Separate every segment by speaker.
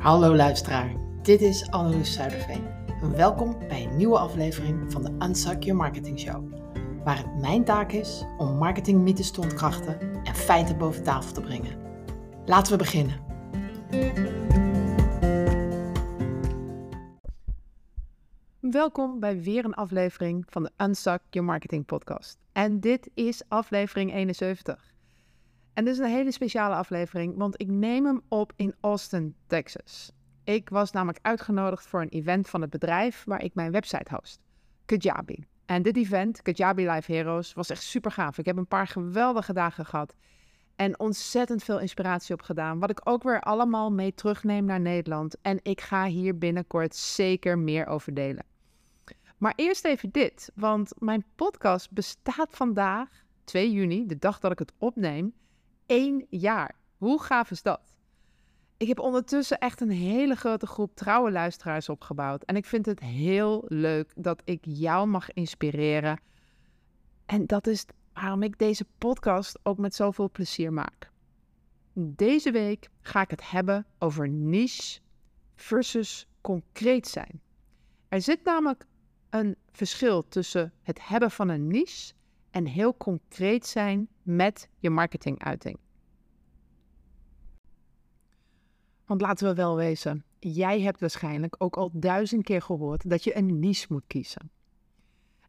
Speaker 1: Hallo luisteraar, dit is Anneloes Zuiderveen. Welkom bij een nieuwe aflevering van de Unsuck Your Marketing Show. Waar het mijn taak is om marketingmythes te ontkrachten en feiten boven tafel te brengen. Laten we beginnen. Welkom bij weer een aflevering van de Unsuck Your Marketing podcast. En dit is aflevering 71. En dit is een hele speciale aflevering, want ik neem hem op in Austin, Texas. Ik was namelijk uitgenodigd voor een event van het bedrijf waar ik mijn website host, Kajabi. En dit event, Kajabi Live Heroes, was echt super gaaf. Ik heb een paar geweldige dagen gehad en ontzettend veel inspiratie opgedaan. Wat ik ook weer allemaal mee terugneem naar Nederland. En ik ga hier binnenkort zeker meer over delen. Maar eerst even dit, want mijn podcast bestaat vandaag, 2 juni, de dag dat ik het opneem, één jaar. Hoe gaaf is dat? Ik heb ondertussen echt een hele grote groep trouwe luisteraars opgebouwd. En ik vind het heel leuk dat ik jou mag inspireren. En dat is waarom ik deze podcast ook met zoveel plezier maak. Deze week ga ik het hebben over niche versus concreet zijn. Er zit namelijk een verschil tussen het hebben van een niche en heel concreet zijn met je marketinguiting. Want laten we wel wezen, jij hebt waarschijnlijk ook al duizend keer gehoord dat je een niche moet kiezen.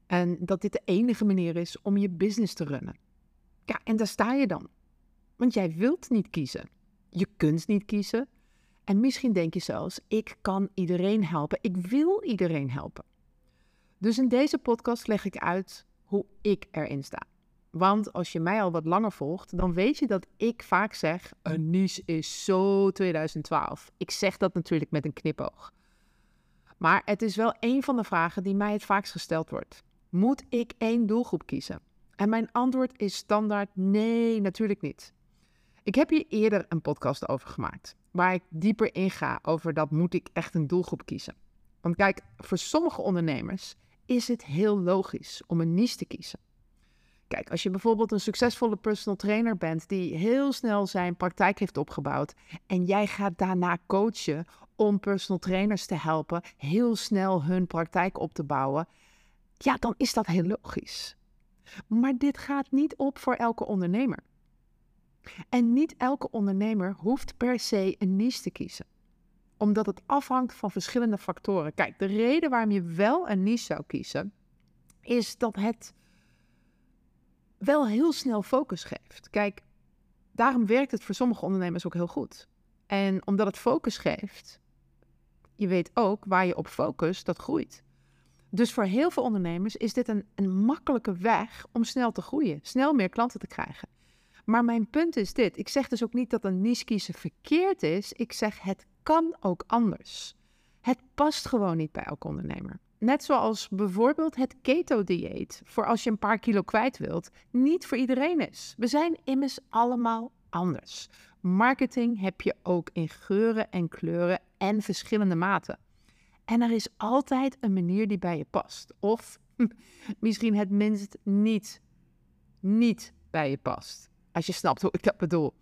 Speaker 1: En dat dit de enige manier is om je business te runnen. Ja, en daar sta je dan. Want jij wilt niet kiezen. Je kunt niet kiezen. En misschien denk je zelfs, ik kan iedereen helpen. Ik wil iedereen helpen. Dus in deze podcast leg ik uit hoe ik erin sta. Want als je mij al wat langer volgt, dan weet je dat ik vaak zeg: een niche is zo 2012. Ik zeg dat natuurlijk met een knipoog. Maar het is wel een van de vragen die mij het vaakst gesteld wordt. Moet ik één doelgroep kiezen? En mijn antwoord is standaard: nee, natuurlijk niet. Ik heb hier eerder een podcast over gemaakt, waar ik dieper inga over dat moet ik echt een doelgroep kiezen. Want kijk, voor sommige ondernemers is het heel logisch om een niche te kiezen. Kijk, als je bijvoorbeeld een succesvolle personal trainer bent die heel snel zijn praktijk heeft opgebouwd en jij gaat daarna coachen om personal trainers te helpen heel snel hun praktijk op te bouwen, ja, dan is dat heel logisch. Maar dit gaat niet op voor elke ondernemer. En niet elke ondernemer hoeft per se een niche te kiezen omdat het afhangt van verschillende factoren. Kijk, de reden waarom je wel een niche zou kiezen, is dat het wel heel snel focus geeft. Kijk, daarom werkt het voor sommige ondernemers ook heel goed. En omdat het focus geeft, je weet ook waar je op focust, dat groeit. Dus voor heel veel ondernemers is dit een, een makkelijke weg om snel te groeien, snel meer klanten te krijgen. Maar mijn punt is dit: ik zeg dus ook niet dat een niche kiezen verkeerd is. Ik zeg het kan ook anders. Het past gewoon niet bij elke ondernemer. Net zoals bijvoorbeeld het keto-dieet, voor als je een paar kilo kwijt wilt, niet voor iedereen is. We zijn immers allemaal anders. Marketing heb je ook in geuren en kleuren en verschillende maten. En er is altijd een manier die bij je past. Of misschien het minst niet, niet bij je past. Als je snapt hoe ik dat bedoel.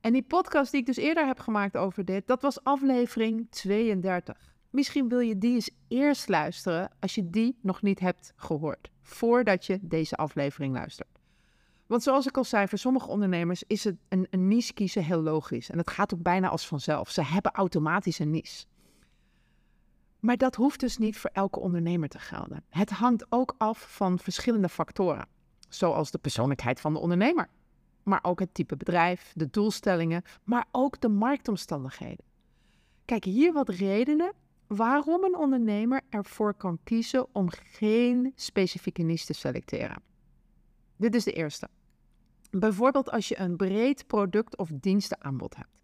Speaker 1: En die podcast die ik dus eerder heb gemaakt over dit, dat was aflevering 32. Misschien wil je die eens eerst luisteren als je die nog niet hebt gehoord, voordat je deze aflevering luistert. Want zoals ik al zei, voor sommige ondernemers is het een, een niche kiezen heel logisch. En het gaat ook bijna als vanzelf. Ze hebben automatisch een niche. Maar dat hoeft dus niet voor elke ondernemer te gelden. Het hangt ook af van verschillende factoren, zoals de persoonlijkheid van de ondernemer maar ook het type bedrijf, de doelstellingen, maar ook de marktomstandigheden. Kijk, hier wat redenen waarom een ondernemer ervoor kan kiezen om geen specifieke niche te selecteren. Dit is de eerste. Bijvoorbeeld als je een breed product- of dienstenaanbod hebt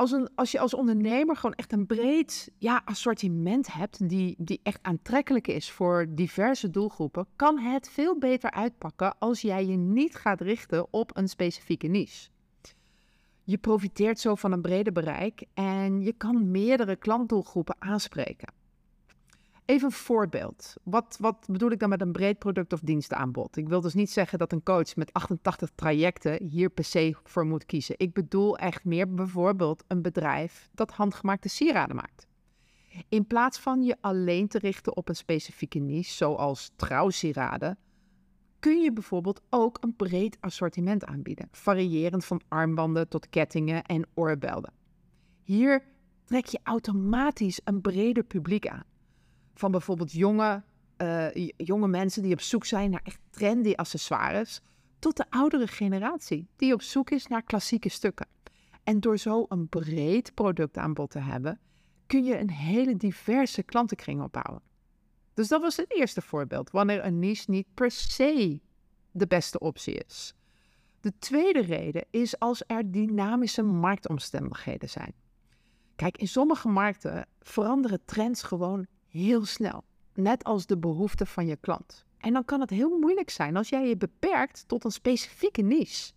Speaker 1: als, een, als je als ondernemer gewoon echt een breed ja, assortiment hebt, die, die echt aantrekkelijk is voor diverse doelgroepen, kan het veel beter uitpakken als jij je niet gaat richten op een specifieke niche. Je profiteert zo van een breder bereik en je kan meerdere klantdoelgroepen aanspreken. Even een voorbeeld. Wat, wat bedoel ik dan met een breed product- of dienstaanbod? Ik wil dus niet zeggen dat een coach met 88 trajecten hier per se voor moet kiezen. Ik bedoel echt meer bijvoorbeeld een bedrijf dat handgemaakte sieraden maakt. In plaats van je alleen te richten op een specifieke niche, zoals trouwsieraden, kun je bijvoorbeeld ook een breed assortiment aanbieden, variërend van armbanden tot kettingen en oorbelden. Hier trek je automatisch een breder publiek aan. Van bijvoorbeeld jonge, uh, jonge mensen die op zoek zijn naar echt trendy accessoires, tot de oudere generatie die op zoek is naar klassieke stukken. En door zo een breed productaanbod te hebben, kun je een hele diverse klantenkring opbouwen. Dus dat was het eerste voorbeeld, wanneer een niche niet per se de beste optie is. De tweede reden is als er dynamische marktomstandigheden zijn. Kijk, in sommige markten veranderen trends gewoon heel snel, net als de behoeften van je klant. En dan kan het heel moeilijk zijn als jij je beperkt tot een specifieke niche.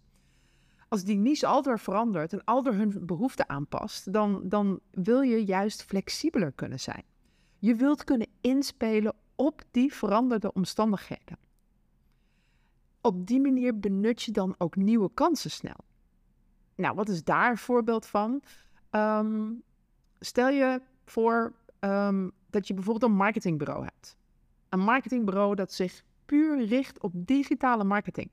Speaker 1: Als die niche aldoor verandert en aldoor hun behoeften aanpast, dan, dan wil je juist flexibeler kunnen zijn. Je wilt kunnen inspelen op die veranderde omstandigheden. Op die manier benut je dan ook nieuwe kansen snel. Nou, wat is daar een voorbeeld van? Ehm, stel je voor ehm, dat je bijvoorbeeld een marketingbureau hebt. Een marketingbureau dat zich puur richt op digitale marketing.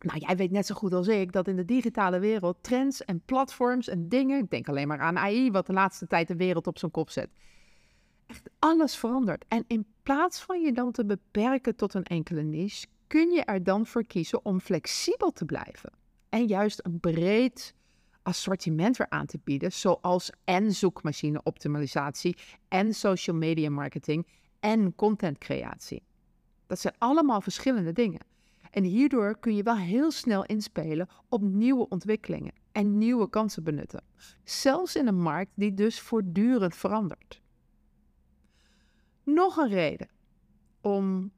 Speaker 1: Nou, jij weet net zo goed als ik dat in de digitale wereld trends en platforms en dingen, ik denk alleen maar aan AI, wat de laatste tijd de wereld op zijn kop zet. Echt alles verandert. En in plaats van je dan te beperken tot een enkele niche, kun je er dan voor kiezen om flexibel te blijven. En juist een breed assortiment weer aan te bieden, zoals en zoekmachine optimalisatie en social media marketing en contentcreatie. Dat zijn allemaal verschillende dingen. En hierdoor kun je wel heel snel inspelen op nieuwe ontwikkelingen en nieuwe kansen benutten. Zelfs in een markt die dus voortdurend verandert. Nog een reden om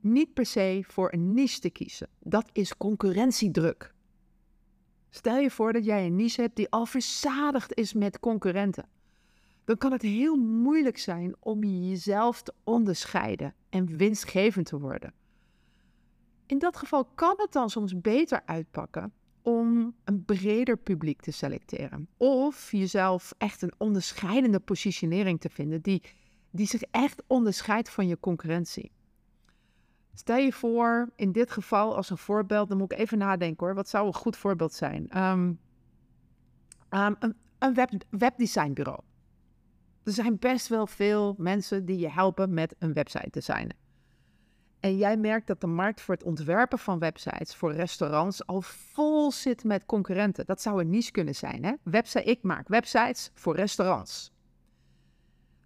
Speaker 1: niet per se voor een niche te kiezen. Dat is concurrentiedruk. Stel je voor dat jij een niche hebt die al verzadigd is met concurrenten. Dan kan het heel moeilijk zijn om jezelf te onderscheiden en winstgevend te worden. In dat geval kan het dan soms beter uitpakken om een breder publiek te selecteren. Of jezelf echt een onderscheidende positionering te vinden die, die zich echt onderscheidt van je concurrentie. Stel je voor, in dit geval als een voorbeeld, dan moet ik even nadenken hoor. Wat zou een goed voorbeeld zijn? Ehm, ehm, een, web, webdesignbureau. Er zijn best wel veel mensen die je helpen met een website designen. En jij merkt dat de markt voor het ontwerpen van websites voor restaurants al vol zit met concurrenten. Dat zou een niche kunnen zijn. Hè? Website, ik maak websites voor restaurants.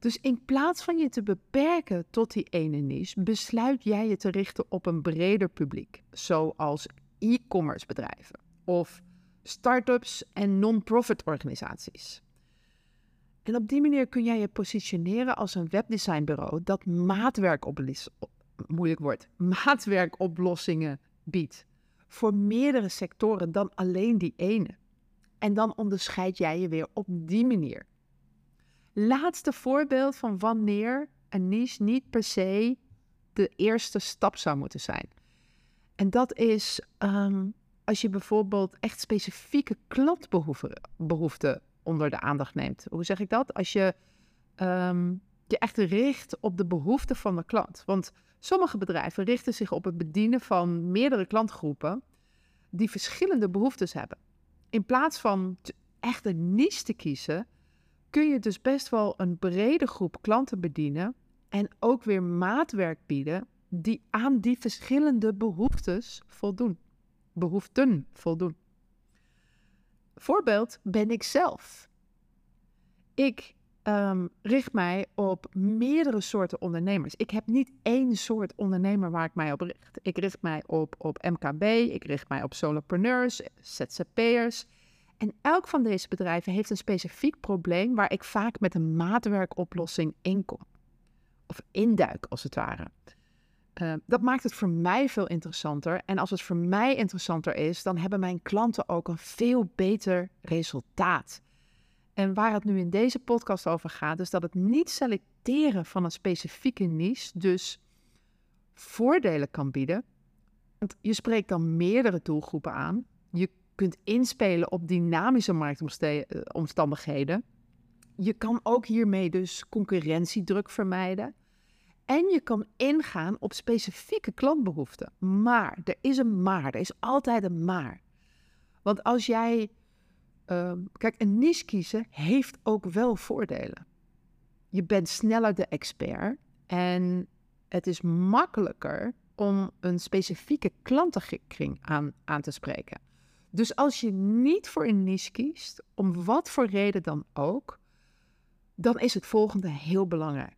Speaker 1: Dus in plaats van je te beperken tot die ene niche, besluit jij je te richten op een breder publiek, zoals e-commerce bedrijven of start-ups en non-profit organisaties. En op die manier kun jij je positioneren als een webdesignbureau dat moeilijk wordt, maatwerkoplossingen biedt voor meerdere sectoren dan alleen die ene. En dan onderscheid jij je weer op die manier laatste voorbeeld van wanneer een niche niet per se de eerste stap zou moeten zijn. En dat is ehm, als je bijvoorbeeld echt specifieke klantbehoeften onder de aandacht neemt. Hoe zeg ik dat? Als je um, je echt richt op de behoeften van de klant. Want sommige bedrijven richten zich op het bedienen van meerdere klantgroepen die verschillende behoeftes hebben. In plaats van echt een niche te kiezen, kun je dus best wel een brede groep klanten bedienen en ook weer maatwerk bieden die aan die verschillende behoeftes voldoen. Behoeften voldoen. Voorbeeld ben ik zelf. Ik um, richt mij op meerdere soorten ondernemers. Ik heb niet één soort ondernemer waar ik mij op richt. Ik richt mij op, op MKB, ik richt mij op solopreneurs, ZZP'ers. En elk van deze bedrijven heeft een specifiek probleem waar ik vaak met een maatwerkoplossing inkom. Of induik, als het ware. Uh, dat maakt het voor mij veel interessanter. En als het voor mij interessanter is, dan hebben mijn klanten ook een veel beter resultaat. En waar het nu in deze podcast over gaat, is dat het niet selecteren van een specifieke niche dus voordelen kan bieden. Want je spreekt dan meerdere doelgroepen aan. Je kunt inspelen op dynamische marktomstandigheden. Je kan ook hiermee dus concurrentiedruk vermijden. En je kan ingaan op specifieke klantbehoeften. Maar, er is een maar, er is altijd een maar. Want als jij, uh, kijk, een niche kiezen heeft ook wel voordelen. Je bent sneller de expert en het is makkelijker om een specifieke klantenkring aan, aan te spreken. Dus als je niet voor een niche kiest, om wat voor reden dan ook, dan is het volgende heel belangrijk.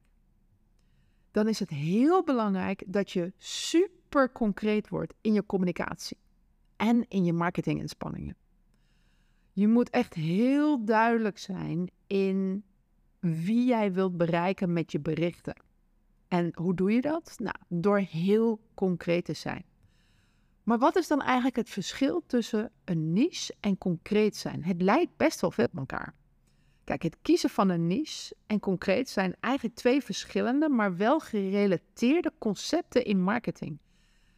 Speaker 1: Dan is het heel belangrijk dat je super concreet wordt in je communicatie en in je marketinginspanningen. Je moet echt heel duidelijk zijn in wie jij wilt bereiken met je berichten. En hoe doe je dat? Nou, door heel concreet te zijn. Maar wat is dan eigenlijk het verschil tussen een niche en concreet zijn? Het lijkt best wel veel op elkaar. Kijk, het kiezen van een niche en concreet zijn eigenlijk twee verschillende, maar wel gerelateerde concepten in marketing.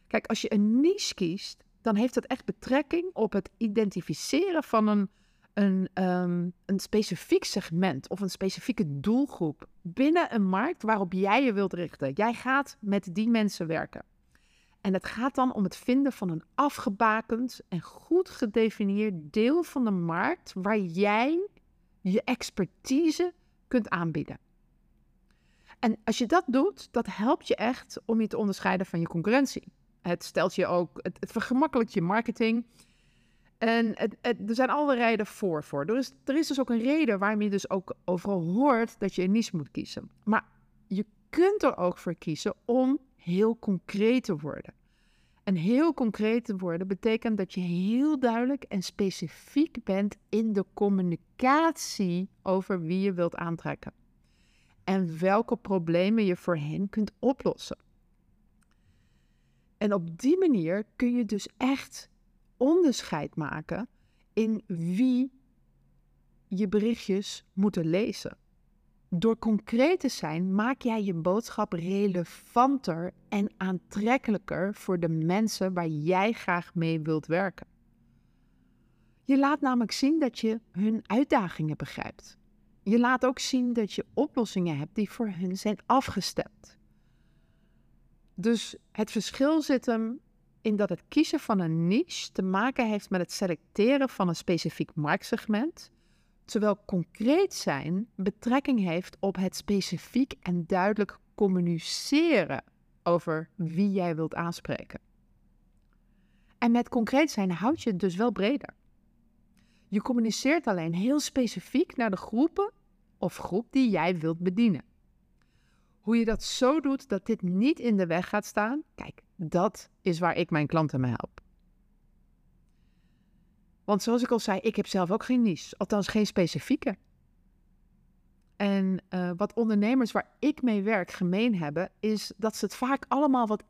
Speaker 1: Kijk, als je een niche kiest, dan heeft dat echt betrekking op het identificeren van een, een, um, een specifiek segment of een specifieke doelgroep binnen een markt waarop jij je wilt richten. Jij gaat met die mensen werken. En het gaat dan om het vinden van een afgebakend en goed gedefinieerd deel van de markt waar jij je expertise kunt aanbieden. En als je dat doet, dat helpt je echt om je te onderscheiden van je concurrentie. Het stelt je ook, het, vergemakkelijkt je marketing. En er zijn alle redenen voor. voor. Er, is, er is dus ook een reden waarom je dus ook overal hoort dat je een niche moet kiezen. Maar je kunt er ook voor kiezen om heel concreet te worden. En heel concreet te worden betekent dat je heel duidelijk en specifiek bent in de communicatie over wie je wilt aantrekken. En welke problemen je voor hen kunt oplossen. En op die manier kun je dus echt onderscheid maken in wie je berichtjes moeten lezen. Door concreet te zijn, maak jij je boodschap relevanter en aantrekkelijker voor de mensen waar jij graag mee wilt werken. Je laat namelijk zien dat je hun uitdagingen begrijpt. Je laat ook zien dat je oplossingen hebt die voor hun zijn afgestemd. Dus het verschil zit hem in dat het kiezen van een niche te maken heeft met het selecteren van een specifiek marktsegment terwijl concreet zijn betrekking heeft op het specifiek en duidelijk communiceren over wie jij wilt aanspreken. En met concreet zijn houd je het dus wel breder. Je communiceert alleen heel specifiek naar de groepen of groep die jij wilt bedienen. Hoe je dat zo doet dat dit niet in de weg gaat staan, kijk, dat is waar ik mijn klanten mee help. Want zoals ik al zei, ik heb zelf ook geen niche, althans geen specifieke. En uh, wat ondernemers waar ik mee werk gemeen hebben, is dat ze het vaak allemaal wat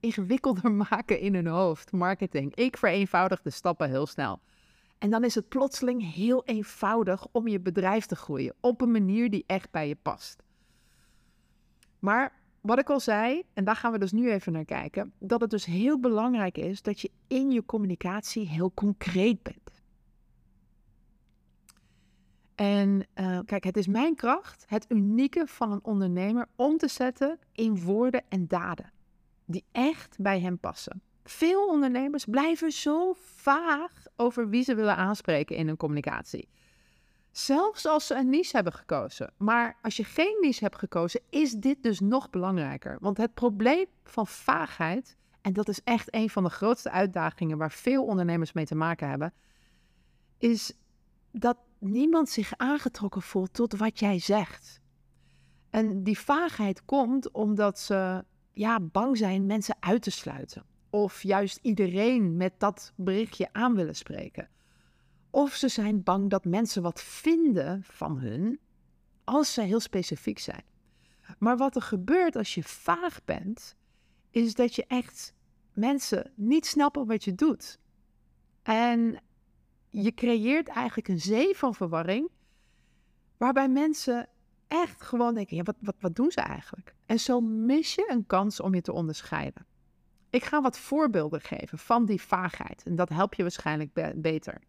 Speaker 1: ingewikkelder maken in hun hoofd. Marketing. Ik vereenvoudig de stappen heel snel. En dan is het plotseling heel eenvoudig om je bedrijf te groeien op een manier die echt bij je past. Maar wat ik al zei, en daar gaan we dus nu even naar kijken, dat het dus heel belangrijk is dat je in je communicatie heel concreet bent. En uh, kijk, het is mijn kracht, het unieke van een ondernemer om te zetten in woorden en daden die echt bij hem passen. Veel ondernemers blijven zo vaag over wie ze willen aanspreken in hun communicatie. Zelfs als ze een niche hebben gekozen. Maar als je geen niche hebt gekozen, is dit dus nog belangrijker. Want het probleem van vaagheid, en dat is echt een van de grootste uitdagingen waar veel ondernemers mee te maken hebben, is dat niemand zich aangetrokken voelt tot wat jij zegt. En die vaagheid komt omdat ze ja, bang zijn mensen uit te sluiten. Of juist iedereen met dat berichtje aan willen spreken. Of ze zijn bang dat mensen wat vinden van hun als ze heel specifiek zijn. Maar wat er gebeurt als je vaag bent, is dat je echt mensen niet snappen wat je doet. En je creëert eigenlijk een zee van verwarring, waarbij mensen echt gewoon denken, ja, wat, wat, wat doen ze eigenlijk? En zo mis je een kans om je te onderscheiden. Ik ga wat voorbeelden geven van die vaagheid. En dat helpt je waarschijnlijk beter.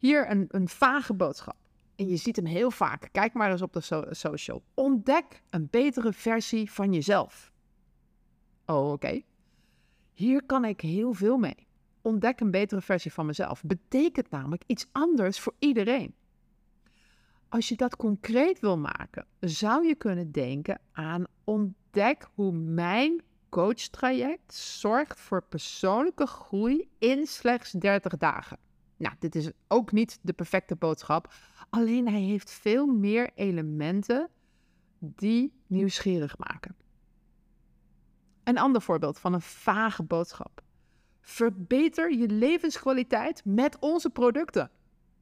Speaker 1: Hier een, een vage boodschap. En je ziet hem heel vaak. Kijk maar eens op de social. Ontdek een betere versie van jezelf. Oh, oké. Hier kan ik heel veel mee. Ontdek een betere versie van mezelf. Betekent namelijk iets anders voor iedereen. Als je dat concreet wil maken, zou je kunnen denken aan ontdek hoe mijn coachtraject zorgt voor persoonlijke groei in slechts 30 dagen. Nou, dit is ook niet de perfecte boodschap, alleen hij heeft veel meer elementen die nieuwsgierig maken. Een ander voorbeeld van een vage boodschap. Verbeter je levenskwaliteit met onze producten.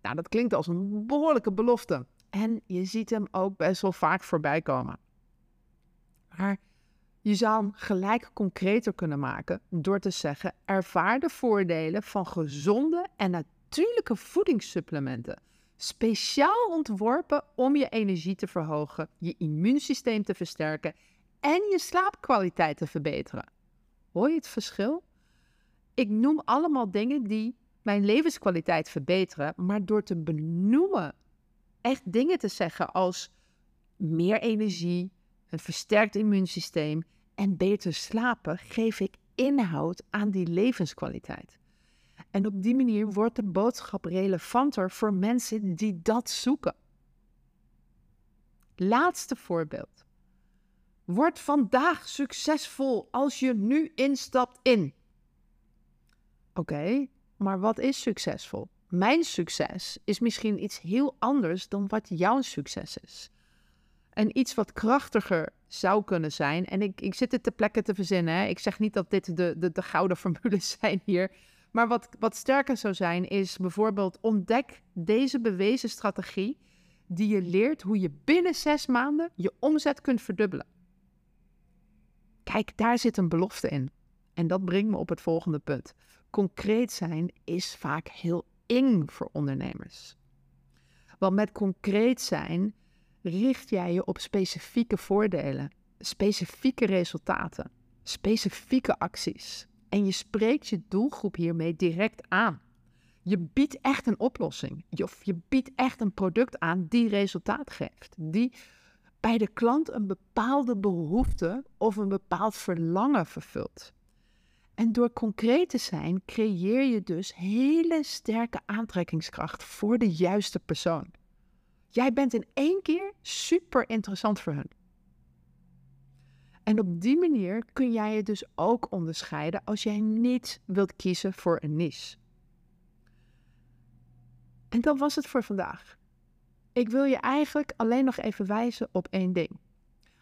Speaker 1: Nou, dat klinkt als een behoorlijke belofte. En je ziet hem ook best wel vaak voorbij komen. Maar je zou hem gelijk concreter kunnen maken door te zeggen: ervaar de voordelen van gezonde en natuurlijke voedingssupplementen. Speciaal ontworpen om je energie te verhogen, je immuunsysteem te versterken en je slaapkwaliteit te verbeteren. Hoor je het verschil? Ik noem allemaal dingen die mijn levenskwaliteit verbeteren, maar door te benoemen, echt dingen te zeggen als meer energie, een versterkt immuunsysteem en beter slapen, geef ik inhoud aan die levenskwaliteit. En op die manier wordt de boodschap relevanter voor mensen die dat zoeken. Laatste voorbeeld. Word vandaag succesvol als je nu instapt in. Oké, maar wat is succesvol? Mijn succes is misschien iets heel anders dan wat jouw succes is. En iets wat krachtiger zou kunnen zijn. En ik, ik zit het te plekken te verzinnen. Hè. Ik zeg niet dat dit de, de, de gouden formules zijn hier. Maar wat, wat sterker zou zijn, is bijvoorbeeld ontdek deze bewezen strategie. Die je leert hoe je binnen zes maanden je omzet kunt verdubbelen. Kijk, daar zit een belofte in. En dat brengt me op het volgende punt. Concreet zijn is vaak heel eng voor ondernemers. Want met concreet zijn richt jij je op specifieke voordelen, specifieke resultaten, specifieke acties. En je spreekt je doelgroep hiermee direct aan. Je biedt echt een oplossing. Of je biedt echt een product aan die resultaat geeft. Die bij de klant een bepaalde behoefte of een bepaald verlangen vervult. En door concreet te zijn, creëer je dus hele sterke aantrekkingskracht voor de juiste persoon. Jij bent in één keer super interessant voor hun. En op die manier kun jij je dus ook onderscheiden als jij niet wilt kiezen voor een niche. En dat was het voor vandaag. Ik wil je eigenlijk alleen nog even wijzen op één ding.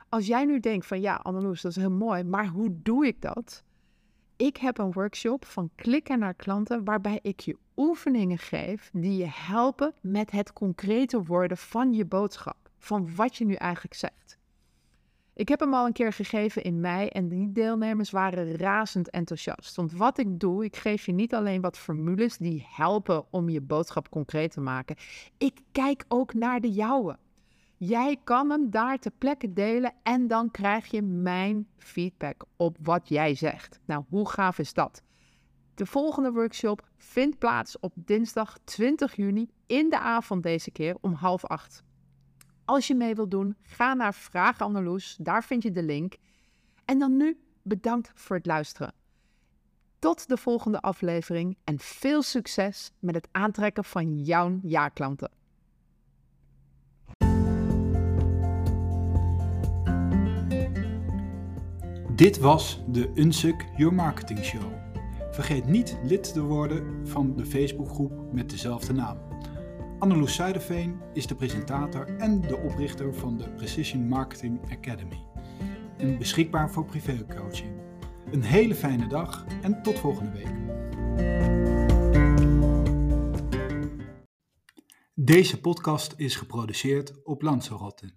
Speaker 1: Als jij nu denkt van ja, Anneloes, dat is heel mooi, maar hoe doe ik dat? Ik heb een workshop van klikken naar klanten waarbij ik je oefeningen geef die je helpen met het concrete worden van je boodschap, van wat je nu eigenlijk zegt. Ik heb hem al een keer gegeven in mei en die deelnemers waren razend enthousiast. Want wat ik doe, ik geef je niet alleen wat formules die helpen om je boodschap concreet te maken. Ik kijk ook naar de jouwe. Jij kan hem daar ter plekke delen en dan krijg je mijn feedback op wat jij zegt. Nou, hoe gaaf is dat? De volgende workshop vindt plaats op dinsdag 20 juni in de avond deze keer om half acht. Als je mee wilt doen, ga naar Vraag Anneloes, daar vind je de link. En dan nu bedankt voor het luisteren. Tot de volgende aflevering en veel succes met het aantrekken van jouw jaarklanten.
Speaker 2: Dit was de Unsuk Your Marketing Show. Vergeet niet lid te worden van de Facebookgroep met dezelfde naam. Anneloes Zuiderveen is de presentator en de oprichter van de Precision Marketing Academy. En beschikbaar voor privécoaching. Een hele fijne dag en tot volgende week. Deze podcast is geproduceerd op Lanzarote.